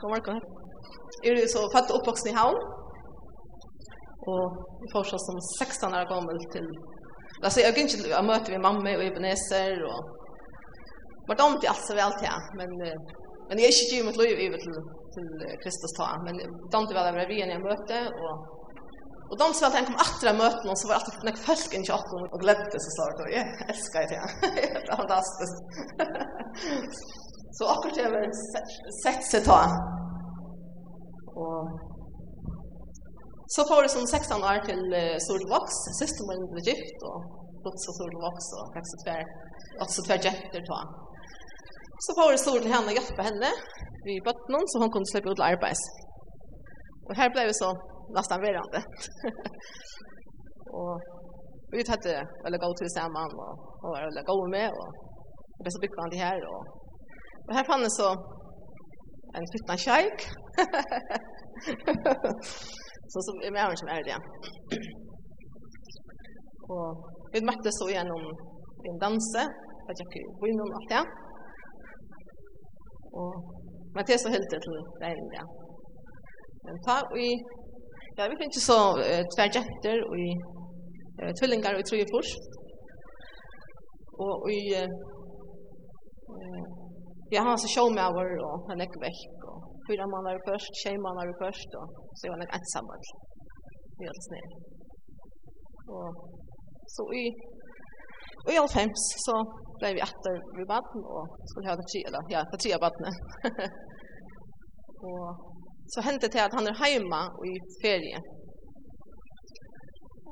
God morgen. Er är så født og oppvoksen i Havn. Och får så som 16 år gammal till... Alltså jag gick inte jag møte min mamma og Ebenezer och... Vart om till alt så väl til, men... Men jeg är inte givet mitt liv i till, til Kristus ta. Men de inte väl över vi enn jeg møte, och... Och de som alltid kom attra möten och så var alltid när folk inn i åttan och glädde så og jeg jag älskar det. Det er fantastisk. Så akkurat jeg har sett seg ta. Og så får jeg som 16 år til uh, Solvoks, siste min ble gift, og blått så Solvoks, og fikk så tver, og så tver jenter ta. Så får jeg Sol til henne og hjelpe henne vi i bøttenen, så hun kunne slippe ut til arbeids. Og her ble vi så nesten verande. og vi tatt det veldig godt til sammen, og, og var veldig gode med, og det ble så bygget han de her, og Og her fann jeg så en fytna kjøyk. så så er med som er det. Og vi møttes så gjennom en danse, at jeg kunne bo innom alt det. Og men det er så helt til veien det. Men ta vi, ja, vi finner så uh, tver jenter og uh, tvillingar og i fors. Og i uh, Ja, han har så showmauer og han gikk vekk. Og fyra månader først, tjej månader først. Og så var han ensam. Vi hadde snill. Og så i Og i alfems så ble vi etter vi baden, og skulle ha det tre, eller ja, det tre av badene. og så hände det att han är hemma och i ferie.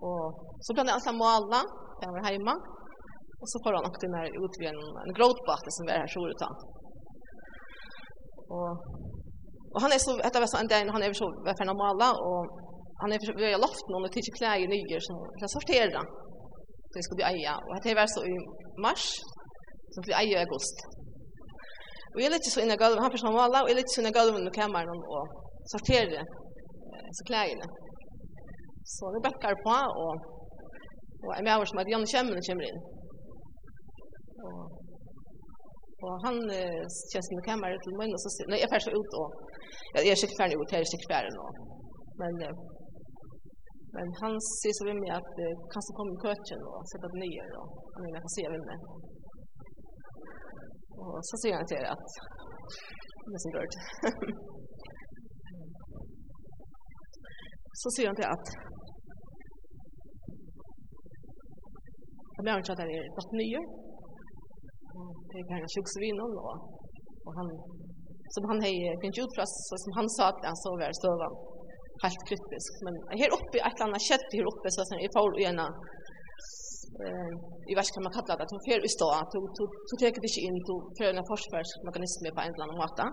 Och så kan det alltså måla, da han var hemma. Och så får han akkurat den her utvigen, en gråtbatte som är här så ut Och och han är så att det var så en dag han är så var för normala och han är vi har lagt någon och tycker kläder nya som ska sortera. Så det ska bli eja och det var så i mars så blir eja i augusti. Och jag litt så inne gulvet, han først för normala och jag litt så inne golvet i kammaren och sortera så klærne. Så vi bekker på og, og jeg jag menar som at Janne Kjemmen kommer inn. Og Og han eh, kjenner sin kamera til munnen, og så sier, nei, jeg færre så ut, og jeg, er sikkert ferdig ut, jeg er sikkert ferdig nå. Men, eh, men han sier så ved meg at eh, kan så komme i køtjen og sette et nye, og han vil ikke se ved meg. Og så sier han til at, det er så rørt. så sier han til at, jeg mener ikke at det er godt nye, det kan jag sjuks vid då. Och han som han hej kan ju utfras så som han sa att han så var stövan helt kritisk men här uppe ett annat kött här uppe så sen i Paul och ena eh i vad ska man kalla det att för fel stå att to to tar det inte in till för en försvarsmekanism på en eller annan måta.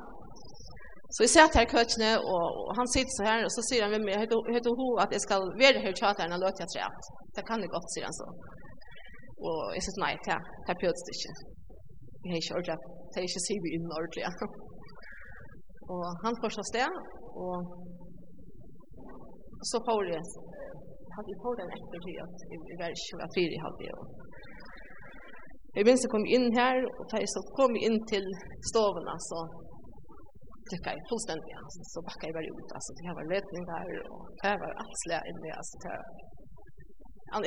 Så vi ser att här coachne och, och han sitter så här och så säger han med mig heter heter ho att jag ska vara här chatten och låta jag trä. Det kan det gott säger han så. Och jag säger nej, det pjöts det inte. Jeg har ikke ordentlig, det er ikke sier vi inn ordentlig. Og han først av sted, og så får jeg, hadde jeg får den etter tid, at jeg var ikke hva fire jeg hadde. Jeg minns jeg kom inn her, og da jeg så kom inn til stovene, så tykket jeg fullstendig, altså, så bakket jeg bare ut, altså, det var løtning der, og det var alt slet inne, altså, det var,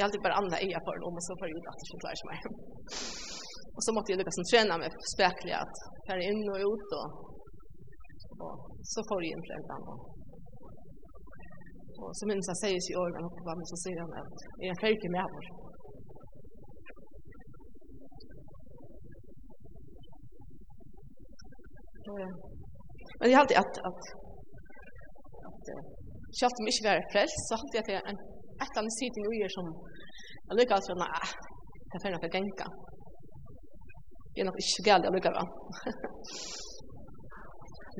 alltid bare andre eier for det, og så får jeg ut at det ikke klarer meg. Och så måtte jag lyckas träna mig spärkliga att färra in och ut och, och så får jag in föräldrarna. Og så minns jeg sier sig i åren och vad så sier han at är jag färdig med vår. Men jag hade at at att självt om ikke vara frelst så hade jag en ett annat sidan i er som jag sånn att det er är för genka. jag er nok ikke galt jeg lukker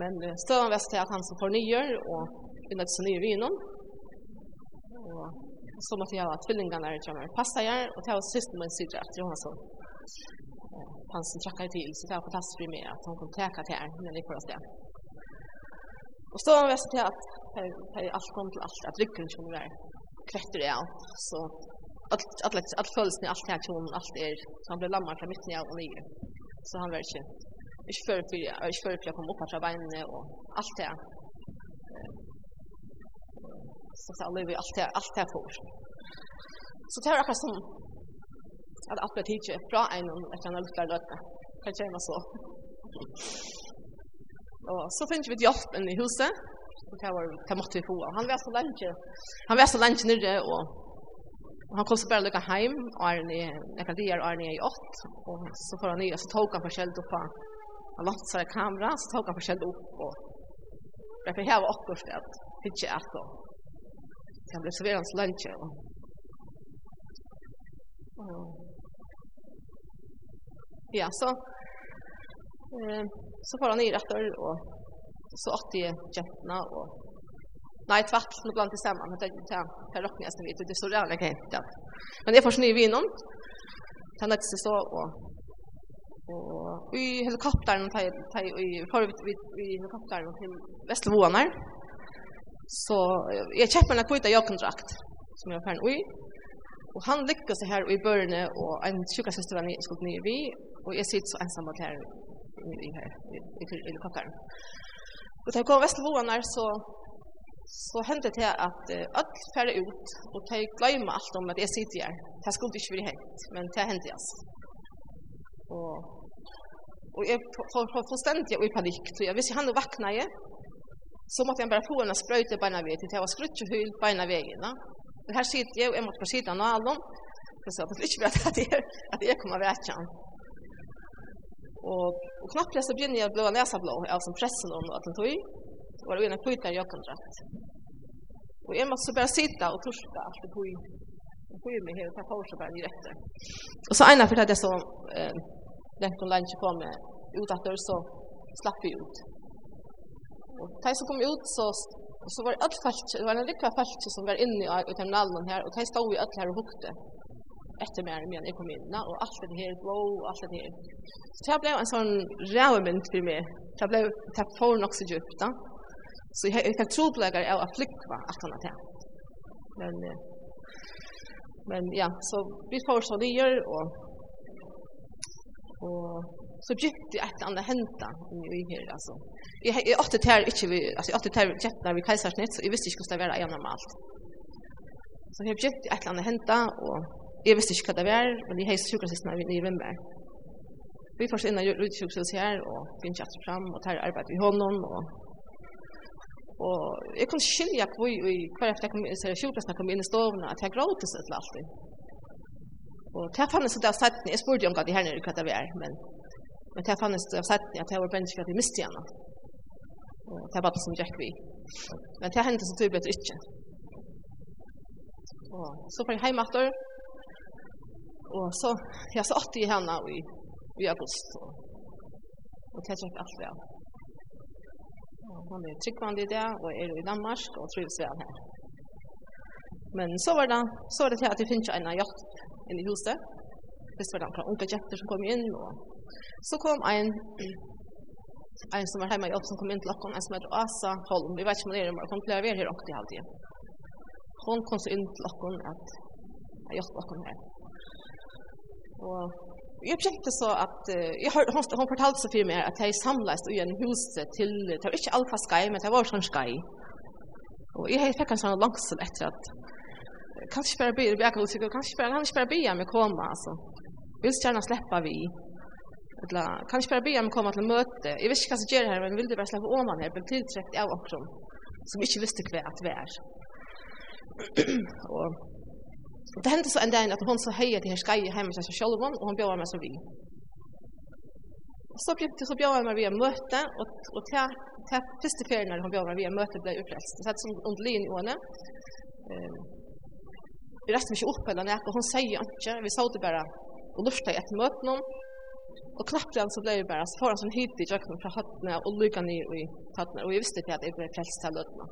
Men støvann vest til at han som får nyer, og vi til til nye vinen. Og så måtte jeg ha tvillingene der kommer passa her, og det var siste min sider at Johan så. Han som trakket til, så det var fantastisk for meg at han kom teka til her, men det oss det. Og støvann vest til at det er alt kom til alt, at lykken kommer der kvetter jeg alt, så allt allt allt följsni allt här tjon allt är så han blev lammar från mitten av och ner. Så han var inte inte för för jag inte för jag kom upp på benen och allt det. Så så lever allt det allt det för. Så det jag som att allt blir tidigt bra en och att han har luktar lötta. Kan känna så. Och så finns vi ett hjälp i huset. Det var det måtte vi få. Han var så länge. Han var så länge nere och han kom så bara lucka hem Arne jeg kan det Arne i 8 og så får han nye, så tog han forskjellig opp av han. Låt seg kamera så tog han förskälld upp och därför här var också det pitcha att så blev så hans lunch og ja så eh så får han i retter, og så åtte jeg kjentene, og Nei, tvart, nå blant det tillsammans. Men det er är här rockning jag vet. Det står det ikke helt, ja. Men det får sny vi inom. Tända till sig så och och i helikoptern och tar i har vi i til Vestlevoen her, Så jeg kjøper en kvita jag kontrakt som jag ferdig oj. og han lykkes så här i början og en sjukasyster var nye, skulle nye vi og jeg sitter så ensam her i här i i, i helikopteren. helikoptern. Och tar kom her, så så hände det att at öll færre ut, och de glömma allt om att jag sitter här. Det skulle inte være hänt, men det hände alltså. Och jeg. Og, og jeg var fullstendig i panik. så jag visste han og vakna jeg, så måtte jag bara få en sprøyte beina ved, til jeg var skruttjehyl beina vegina. Og her sitter jeg, og jag måtte på sidan av allan, så jeg sa at det inte var att jeg, att jag kommer att vekjan. Och, och knappt jeg så begynner jag å blå näsa blå, jeg som pressen om att den tog, var det ena kvita jag kontrakt. Och jag måste bara sitta och torska allt på i. Och på med mig hela ta pausa bara direkt. Och så ena för att jag så eh den som lunch kom ut att det så slapp vi ut. Och tais så kom ut så så var det allt fast det var en riktig fast som var inne i terminalen här och tais stod vi allt här och hukte efter mer men jag kom in och allt det här blå och allt det här. Så det blev en sån rävmynt för mig. Det blev det får nog djupt då. Så jeg, jeg fikk troblegger av å flykva at han har Men, eh, men ja, så vi får så nye, og, og så gitt jeg et annet henta i her, altså. Jeg, jeg åtte tær ikke vi, altså jeg åtte tær kjett når vi kajsarsnitt, så jeg visste ikke hvordan det var igjen normalt. Så jeg gitt et eller annet henta, og jeg visste ikke hva det var, men jeg heis sjukkerhetsisten i nye. Vi får så inn av rutsjukkerhetsisten her, og begynner kjatt fram, og tar arbeid i hånden, og Og jeg kunne skilja hvor i hver efter jeg kom inn, så sjukplassene kom inn i stovna, at jeg gråtes et eller alltid. Og jeg fannes det av seiten, jeg spurte om hva de her nere hva det var, men, men jeg fannes det av seiten at jeg var menneske at jeg miste henne. Og til jeg bare som gikk vi. Men til jeg hendte så tydelig ikke. Og så var jeg hjemme etter, og så, ja, så åtte jeg henne i, i august. Og, og til jeg gikk alt vel. Ja. Hun er tryggvand i det, og er i Danmark, og trives vel her. Men så var det, så var det til at jeg finner en hjelp inne i huset. Det var det noen unge kjefter som kom inn, og så kom en, en som var hjemme i som kom inn til dere, en som heter Asa Holm. Vi vet ikke om det er, men hun pleier å være her åkte i Hon kom så inn til dere at jeg hjelper dere her. Og jag kjente så att jag har hon hon fortalte så för mig att jag samlas i en hus till det var inte alfa skai men det var sån skai. Och jag fick en sån långsam efter att kanske bara be jag kan säga kanske bara han bara be mig komma alltså. Vill gärna släppa vi. Eller kanske bara be mig komma till möte. Jag visste kanske ger här men vill det bara släppa om han här blev tillträckt av också som inte visste kvar att vär. Och Det hände så en dag att hon så höjer till här skaj hemma hos sig själv och hon bjöd mig så vi. Så bjöd så bjöd mig vi en möte och och till till första färden när hon bjöd mig vi en möte blev uppläst. Så att som under linjen och henne. Ehm Vi reste mig upp eller något, hon säger inte, vi sa det bara och i ett möte någon Og knappt igjen så ble vi bare, så får han sånn hit i jøkken fra høttene og lykka ny i høttene, og jeg visste ikke at jeg ble frelst til løttene.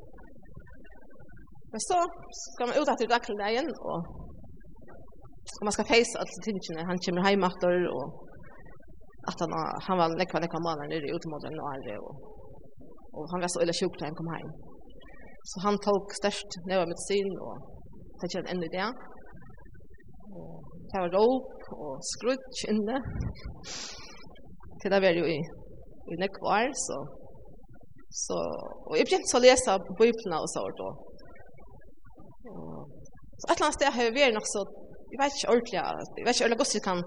Men så skal man ut etter dagligdagen, og, og man skal feise alle tingene. Han kommer hjem etter, og at han, han var nekva, nekva maler nere ute mot en åre, og, og han var så ille sjuk da han kom hjem. Så han tok størst neva medisin, og det kjenner enda i det. Og det var råp og skrutsk inne. Til det var jo i, i nekva år, så, så, og jeg begynte å lese Bibelen og så, og Så ett eller annet har jeg vært nok så, jeg vet ikke ordentlig, jeg vet ikke ordentlig hvordan jeg kan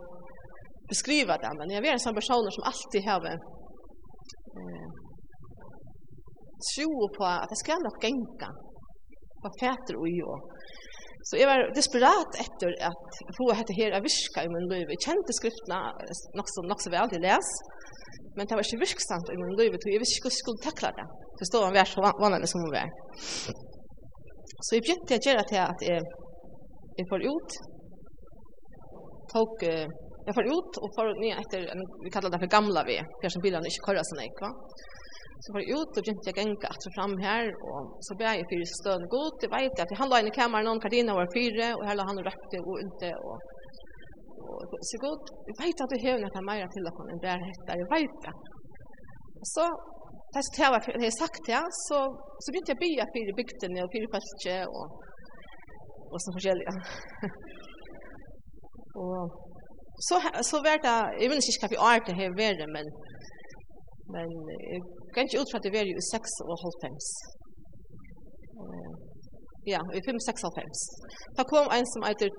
beskriva det, men jeg har vært en sånn person som alltid har eh, tro på at jeg skal nok genka på fæter og jo. Så jeg var desperat etter at få dette her av virka i min liv. Jeg kjente skriftene nok så, nok så vel til les, men det var ikke virksamt i min liv, og jeg visste ikke hvordan jeg skulle takle det. Det stod han vært så vanlig som hun var. Så jeg begynte å gjøre til at jeg, jeg får ut, tok, jeg får ut og får nye etter, vi kallar det for gamla vi, for som bilene ikke kører sånn ikke, va? Så får jeg ut og begynte jeg genga etter fram her, og så ble jeg fyrir støvn god, jeg vet at han la inn i kameran, noen kardiner var fire, og her la han og røpte og ute, og og så god, jeg vet at du hever noe mer til dere enn bare etter, jeg vet det. Og så Fast det var det jag sagt ja så så började jag bya för bygden och för fastje och och så forskjelliga. och så så var det jag vet inte kaffe art det här var men men jag kan inte ut för att det var ju 6 och halvtims. Ja, i 5-6-5. Da kom en som heter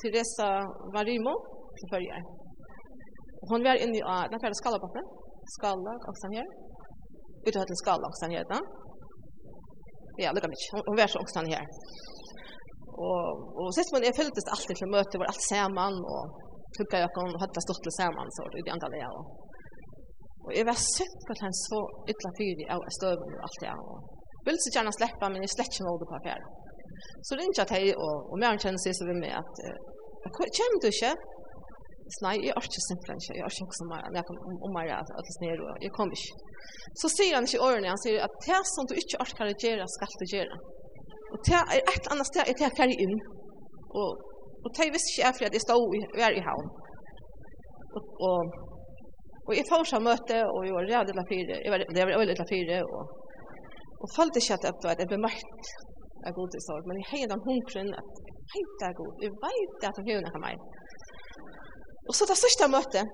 Teresa Varimo til førje. Hon var inne i, den på, skalabakken, skala, også her ute hatt en skala angst han heter. Ja, lukka mykje. Hon var så angst han her. Og, og sist man, jeg fylltes alltid til møte, var alt saman, og hugga jeg og hatt stått til saman, så i det andre jeg. Og jeg var sikker at han så ytla fyri av støven og alt det jeg. Vil så gjerne sleppa, men jeg slett ikke nåde på affæra. Så ringte jeg til, og, og mer kjenner seg så vi med at, uh, kjem du ikke? Nei, jeg er ikke simpelthen ikke. Jeg er ikke som meg. Jeg kan omvære at det snerer, og jeg kom ikke. Så sier han ikke i årene, han sier at det som du ikke orker å gjøre, skal du gjøre. Og det er et annet sted, jeg tar ferdig inn. Og, og det visste ikke jeg fordi jeg stod i, var i havn. Og, og, og jeg får seg møte, og jeg var redd til fire, jeg var redd til fire, og, og følte ikke at det at jeg ble av god i sorg, men jeg heier den hunkren, at jeg heier det god, jeg vet at han hører meg. Og så det største møtet,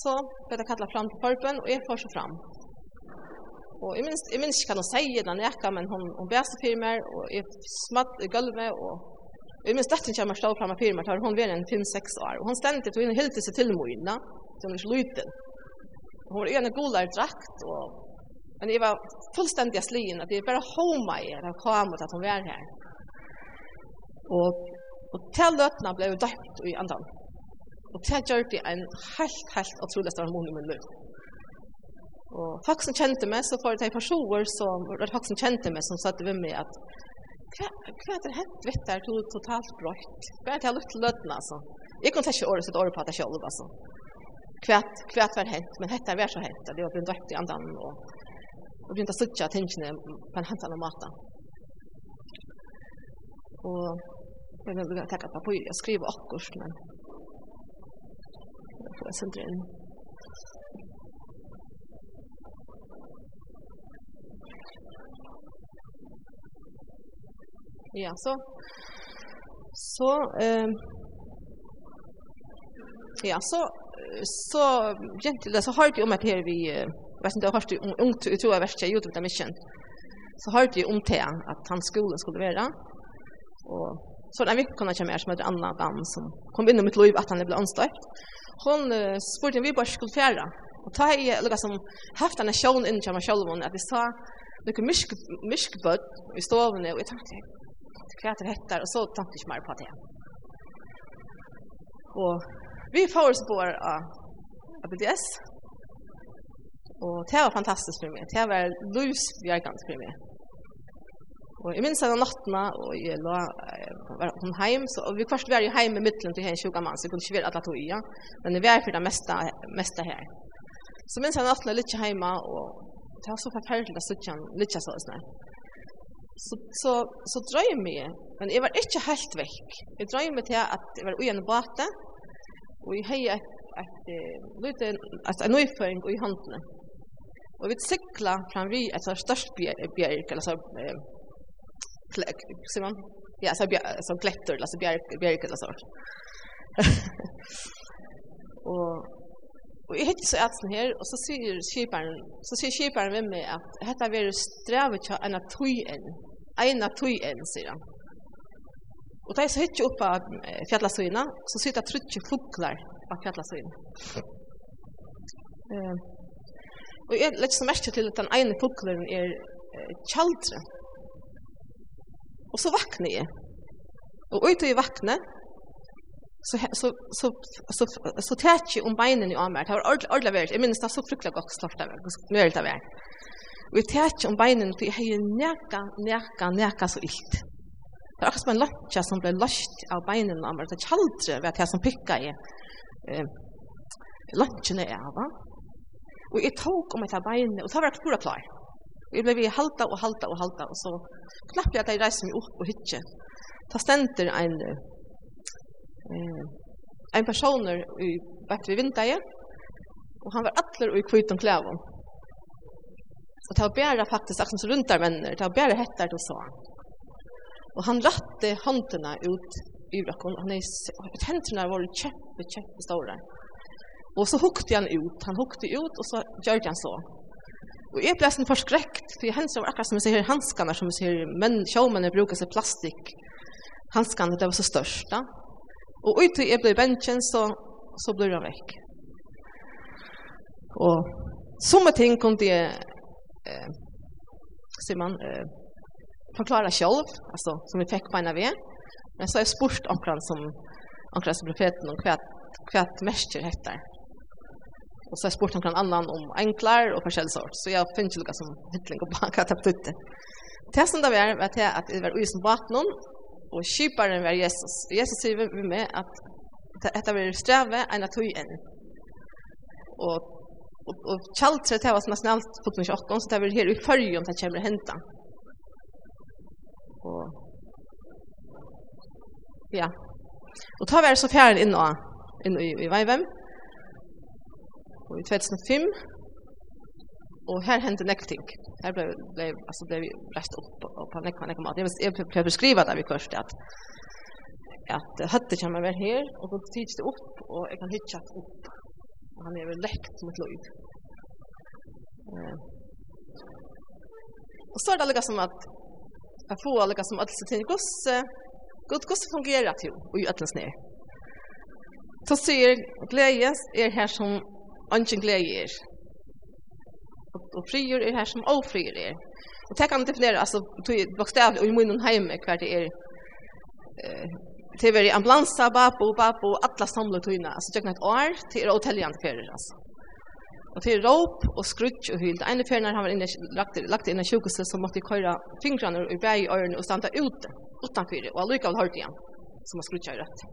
så ble det kallet fram til forbønn, og jeg får så fram. Og jeg minns, jeg minns ikke hva hun sier den jeg men hun, hun bæste for meg, og jeg smatt i gulvet, og jeg minns dette kommer stå fram av for meg, hun ved en 5-6 år, og hun stendte til henne helt til seg til mine, så hun er ikke lyten. Hun var en golare drakt, og men jeg var fullstendig slien, at jeg bare homa i det, og kom ut at hun var her. Og, og til løtene ble jo døpt i andan. Og det gjør det en helt, helt utrolig stor harmoni i min liv. Og folk som kjente meg, så får det personer som, det folk som kjente meg, som satte ved meg at hva, er det hent vet der, du er totalt brøtt. Hva er det jeg lutt til løtten, altså? Jeg kunne ikke året sitt året på at jeg selv, altså. Hva, hva er det hent, men hette er så hent, det var blitt døpt i andan, og, og begynte å sitte tingene på en hentan og maten. Og jeg vil takke på papir, jeg skriver akkurat, men få en senter inn. Ja, så så eh ja, så så gentle så har du om att här vi vet inte har du ungt ut tror jag värst jag gjorde det mission. Så har du om det att han skolan skulle vara och Så en vinkona kom her som heter Anna Dan som kom inn i mitt liv at han ble anstøypt. Hon uh, spurte om vi bare skulle fjæra. Og ta i lukka som haft henne sjån inn til meg sjål at vi sa lukka myskbød i stovene og jeg tenkte hva det hette og så tenkte jeg ikke mer på det. Og vi får oss på av BDS og det var fantastisk for meg. Det var livsbjergant for meg. Og jeg minns henne nattene, og jeg lå, var hun heim, så, og vi kvarst var jo heim i midtelen til henne tjuga mann, så jeg kunne ikke være alle tog ja. men vi er for det meste, meste her. Så minns henne nattene litt heima, og det var så forferdelig at jeg litt så sånn. Så, så, så drøy jeg, men jeg var ikke helt vekk. Jeg drøy meg til at jeg var ui en bate, og jeg hei et, et, et, et, en nøyføring i håndene. Og vi sikla fram vi et størst bjerg, eller så, Simon? Ja, så så klätter, alltså bjärk, bjärk eller så. och Och jag hittar så ätsen här och så ser skiparen så ser skiparen med mig att detta är strävet till en atojen. En atojen säger han. Och där är så hittar upp av fjällasöjna så sitter trutje fuglar av fjällasöjna. Eh. Och jag lägger så mest till att den ene fuglen är kjaldre. Og så vakner jeg. Og ut og jeg vakna, så, så, så, så, så tæt om beinene i meg. Det var ordla ordla vært. jag minns det så fruktelig gott slått där meg. Nå er det där vi jeg om beinene, for jeg har näka näka neka så illt. Det är också en lotcha som blev lost av beinene av meg. Det kjaldre vet jag som picka i eh, lotchen är va och jag tog om ett av beinene, och så var akkurat klar. Og jeg ble vi halta og halta og halta, og så knapp jeg at jeg reiser meg opp og hytje. Ta stenter en, eh, en personer i vett vi vinteie, og han var atler og i kvitt om klæven. Og var bare faktisk, akkurat som rundt der venner, menner, ta bæra hettar til så. Og han ratte håndene ut i brakken, han er, hendene var kjempe, kjempe store. Og så hukte han ut, han hukte ut, og så gjør han så. Og jeg ble sånn forskrekt, for jeg hendte akkurat som jeg ser hanskene, som jeg ser menn, sjåmennene bruker seg plastikk. Hanskene, det var så størst, da. Og ut til jeg ble bensjen, så, så ble han vekk. Og somme ting kunne jeg, eh, sier man, eh, forklare selv, altså, som vi fikk på en av vi. Men så har jeg spurt omkring som, omkring som profeten, om hva, hva mest heter. Och så har jag spurt någon annan om enklar och sort. Så jag finner inte lika som hittling och bara kan tappa ut det. Det som det var att att det var isen vattnen och kyparen var Jesus. Jesus säger vi med att detta var sträve en att. Och och och kallt det var som nästan allt på 28 så det var här i färg om det kommer hända. Och ja. Och ta vi så fjärran in och in i, i, i, i, i i 2005. Och här hendte nekv ting. Här blev, ble, alltså, ble vi rest upp och på nekva nekva mat. Jeg, minns, jag blev beskriva det vi kurset att att hade kommer med her, og och då tids det upp och jag kan hitcha upp. Og han är väl lekt som et löj. Uh. Och så är det liksom att jag får liksom som att så tänker oss gott gott fungerar till och i öllens ner. Så ser glädjes är här som ønsken glede er. Og, og frier er her som ofrier er. Og det kan definere, altså, bokstavlig, og i munnen heime hver det er, eh, det er ambulansa, babo, babo, alla samla tøyna, altså, det er et år, det er åtelljande ferer, altså. Og det er råp og skrutsk og hyl. Ene ferien har han lagt, lagt inn i sjukhuse som måtte køyre fingrene ur bæg i ørene og standa ute, utanfyrir, og allikevel hørte igjen, som har skrutsk og rødt.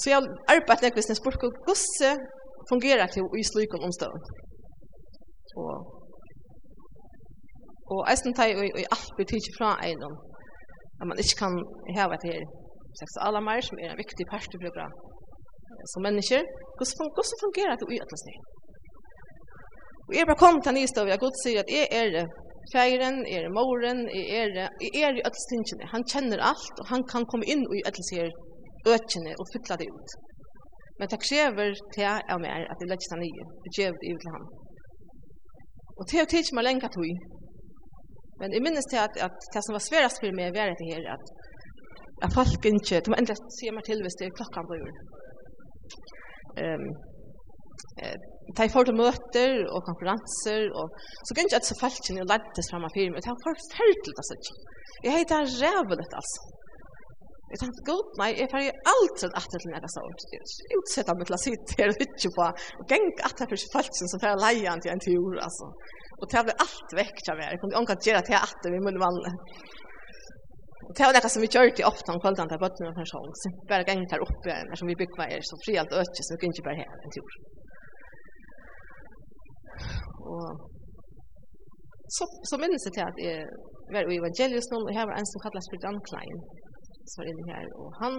Så jeg har arbeidt nekvis når spurt gosse fungerar till i slukom omstånd. Og, og eisen tar jo i alt betyder fra einom, at man ikke kan heva til seksualamar, som er en viktig parst for bra som mennesker, hvordan fungerar det i ætlesning? Og jeg bare kom til nystøv, jeg godt sier at jeg er feiren, jeg er moren, jeg er, jeg er i ætlestingene. Han kjenner alt, og han kan komme inn i ætlestingene, økene, og fylla det ut. Men det krever til av mer at jeg legger seg nye, og gjør det ut til ham. Og til og til ikke meg lenge tog. Men jeg minnes til at, at det som var sværast for meg var det her, at, at folk ikke, de må enda se meg til hvis det er klokka på jord. Um, eh, de får til møter og konferanser, og så kan ikke at så folk ikke lettes frem av firmen, det er forferdelig, altså. Jeg heter Rævelet, altså. Jeg tenkte, god, nei, jeg fer alltid alltid til nære sånt. Jeg utsetter meg til å sitte her og hytte på, og geng at alltid for falsen som fer leian til en tur, altså. Og det ble alt vekk til meg. Jeg kunne ikke gjøre til alltid vi mulig vanne. Og det var noe som vi gjør til ofte om kvelden til bøttene og pensjon, så bare geng der oppe her, som vi bygger meg så fri alt øke, så vi kunne ikke bare her en tur. Og så, så minnes jeg til at jeg var i evangeliet nå, og her var en som kallet Spiritan Klein som var inne her, og han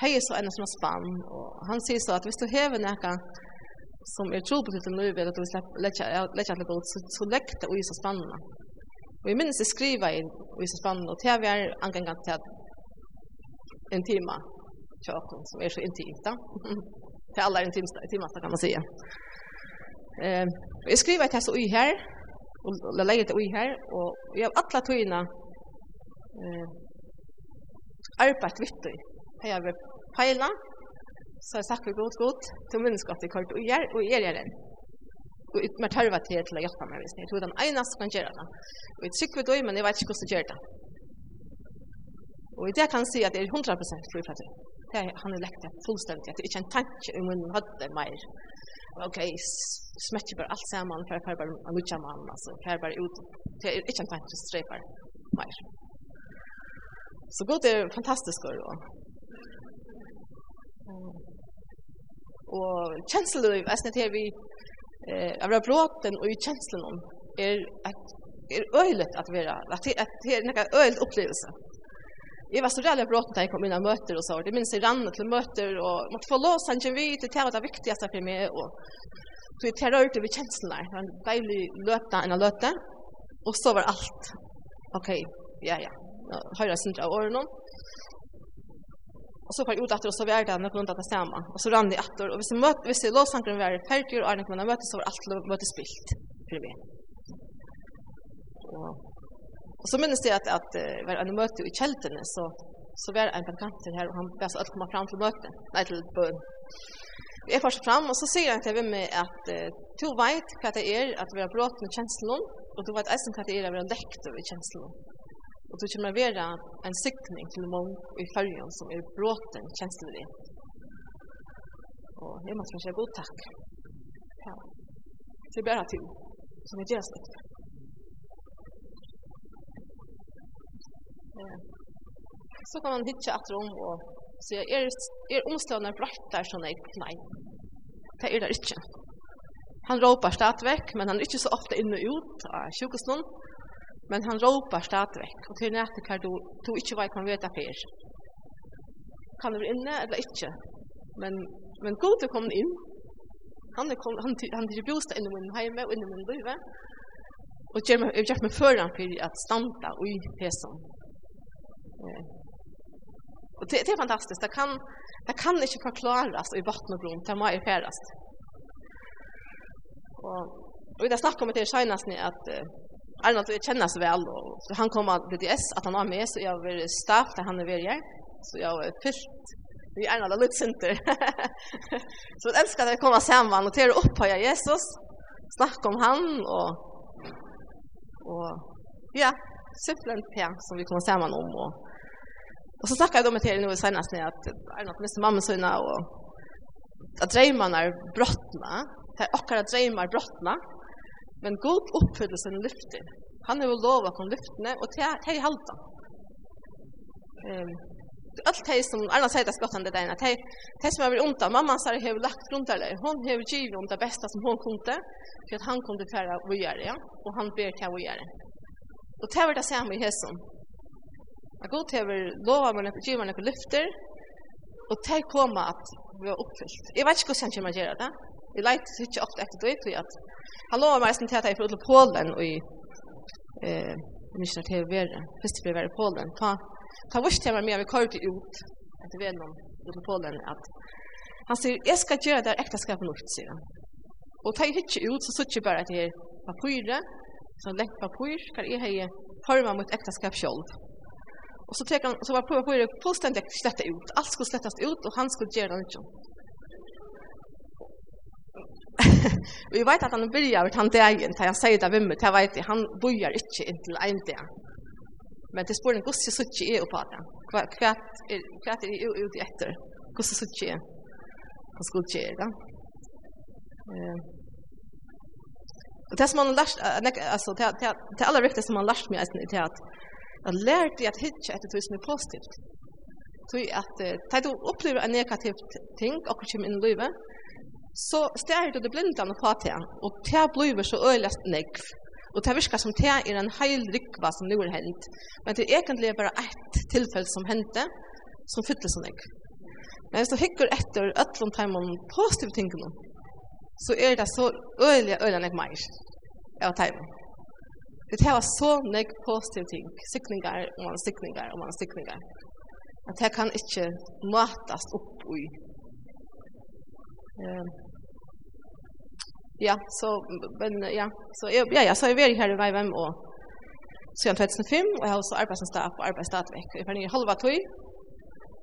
heier så en som er spann, og han sier så at hvis du hever nekka som er tro på til den løyver, at du vil lette alle godt, så legg det i så spannene. Og jeg minnes jeg skriver i i så spannene, og til vi er angengang til at en time tjåken, som er så intimt da. til alle er en time, kan man sige. Eh, jag skriver et her så i här och lägger det i här och jag har alla tøyene eh, arbeid vitt i. Jeg har vært feila, så jeg sagt for godt, godt, til minnes godt kort, og gjør, og gjør jeg den. Og ut med tarva til til å hjelpe meg, hvis jeg tror den ene som kan gjøre det. Og jeg trykker det, men jeg vet ikke hvordan jeg gjør det. Og i det kan jeg si at det er 100% fri fra det. Det er han er lekt fullstendig, at det ikke er en tanke om hun hadde mer. Ok, smetter bare alt sammen, for jeg får bare en utjaman, altså, for jeg bare ut, det er ikke en tanke som streper mer. Så god er fantastisk då. Och känslor jeg snett här vi eh av bråten och i känslan är att är öjligt att vara att att det är en öjligt upplevelse. Jag var så rädd bråten när jag kom mina möter och så det minns jag rann till möter och mot få lås han ju vid det är det viktigaste för mig och så det terror till känslorna. Han blev löpta en löpta och så var allt. Okej, ja ja høyre sin av årene. Og så kom jeg ut etter, og så var det noe rundt at det samme. Og så rann de etter, og hvis, møt, hvis låsangren var ferdig, og Arne kom han møte, så var alt møte spilt for meg. Og, og så minnes jeg at, at det var en møte i kjeltene, så, så var det en bankanter her, og han ble så alt komme fram til møte, nei, til bøn. Jeg får fram, og så sier han til meg at du vet hva det er at vi har brått med kjenslene, og du vet eisen hva det er at vi har lekt over kjenslene. Og så kommer det være en sikning til mån i färgen som er bråten känslig. Og jeg måste man säga god takk. Ja. Så det er bara till som är deras litt. Ja. Så kan man hitta etter om och se er, er omstående omslagna der sånn jeg, nei, det er det ikke. Han råpar stadigvæk, men han er ikke så ofte inne og ut av sjukhusen, men han ropar stadväck og til nätet kan du tog inte vad kan veta fyr. kan du være inne eller inte men men god du kom inn, han er kom han han til bostad inne min heime og inne min live og ger meg jeg meg föran för at standa och i hesen Og det, det er fantastisk, det kan det kan inte förklaras i vatten og grunn, det må är færast. Og, og vi har snakket om det senast at att Arne att jag känner så väl och han kom till BDS att han har med så jag vill staff där han är väl här. Så jag är fyllt vi är alla lite center. så jag älskar att komma samman och tera upp på Jesus. Snacka om han och och ja, simpelt här som vi kommer samman om och Och så snackade jag med till nu senast när att är något med mamma såna och att drömmarna är brottna. Det är akkurat drömmar brottna. Men god oppfyller sine lyfter. Han er jo lov av lyftene, og det er halta. Um, allt det som alla säger det skottan det där att hej det som över ont mamma sa det har lagt runt där hon har givit om det bästa som hon kunde för att han kunde färra vad gör det och han ber vad gör göra och det var det samma i hästen att god över lova man att givarna på lyfter och det kommer att vi har uppfyllt jag vet inte hur sen kan man göra det. Vi leit ikke ofte etter det, tror jeg at han lover meg som til at jeg får ut til Polen og i eh, misjoner til å være, først til å være i Polen. Ta, ta vurs til meg med vi kører til ut etter ved noen ut til Polen at han sier, jeg skal gjøre det ektaskapet nok, sier han. Og ta jeg ikke ut, så sitter jeg bare at jeg har papiret, så lengt papir, kan jeg hei formet mot ektaskap selv. Og så tek han, så var papir fullstendig sletta ut, alt skulle slettast ut, og han skulle gjøre det ikke. Vi vet at han byrjar han dagen, da han sier det vimmet, til vet jeg, han bøyer ikke inntil en dag. Men det spør en gosse suttje er oppa det. Hva er det er ute etter? Gosse suttje er. Hva skulle ikke er. Og det som han lært, altså, det aller viktigste som han lært meg, er at jeg lærte at hitje etter det som er positivt. Så at, da du opplever en negativ ting, akkurat kommer inn i livet, så stær du det blindan på te og te blir så øllast negv. Og te viskar som te er en heil rykva som nu er hent, men det er egentlig bare ett tilfell som hente, som fyller som negv. Men hvis du hikker etter ötlom taimon positive tingene, så er det så øyelig øyelig negv meir av taimon. Vi var så negv positive ting, sikningar, og man sikningar, og man sikningar. At det kan ikke matast opp i Eh Ja, så men ja, så jag ja, ja, så är vi här i vem och sen 2005 och jag har så arbetsstaff på arbetsstatvecka. Jag har ner halva tog.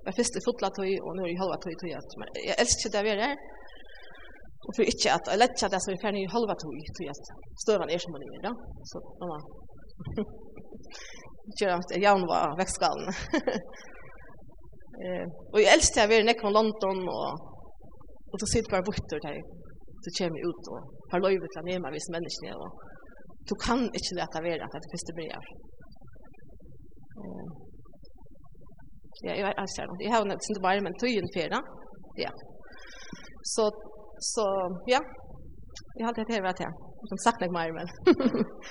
Jag först i fotla tog och nu är halva tog tog att men jag älskar det vi är. Och för inte att jag lätt att det så vi får ner halva tog tog att stövan är som man är då. Så mamma. Gör att jag var växtskalan. Eh och jag älskar det vi är näck London och Og så sitter bare bortor der, så kommer ut og har lov til å neme hvis menneskene, og du kan ikke lete være at det første brev. Ja, jeg er ser det. Jeg har nok sint bare, men tøyen fjerde. Ja. Så, så, ja. Jeg har alltid hatt hevet her. Som sagt nok mer, men.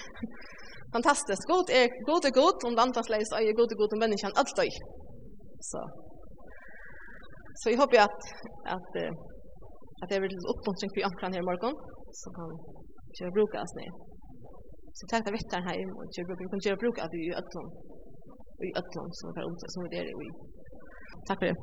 Fantastisk. God er god er god, om landfansleis øye god er god, om menneskene alt øye. Så, så jeg håper at, at att jag vill uppmuntring för ankran här i morgon så kan jag bruka oss ner. Så tack att vettar här i morgon så jag kan jag bruka att vi i ötlån i ötlån som är som vi är i. Tack för det.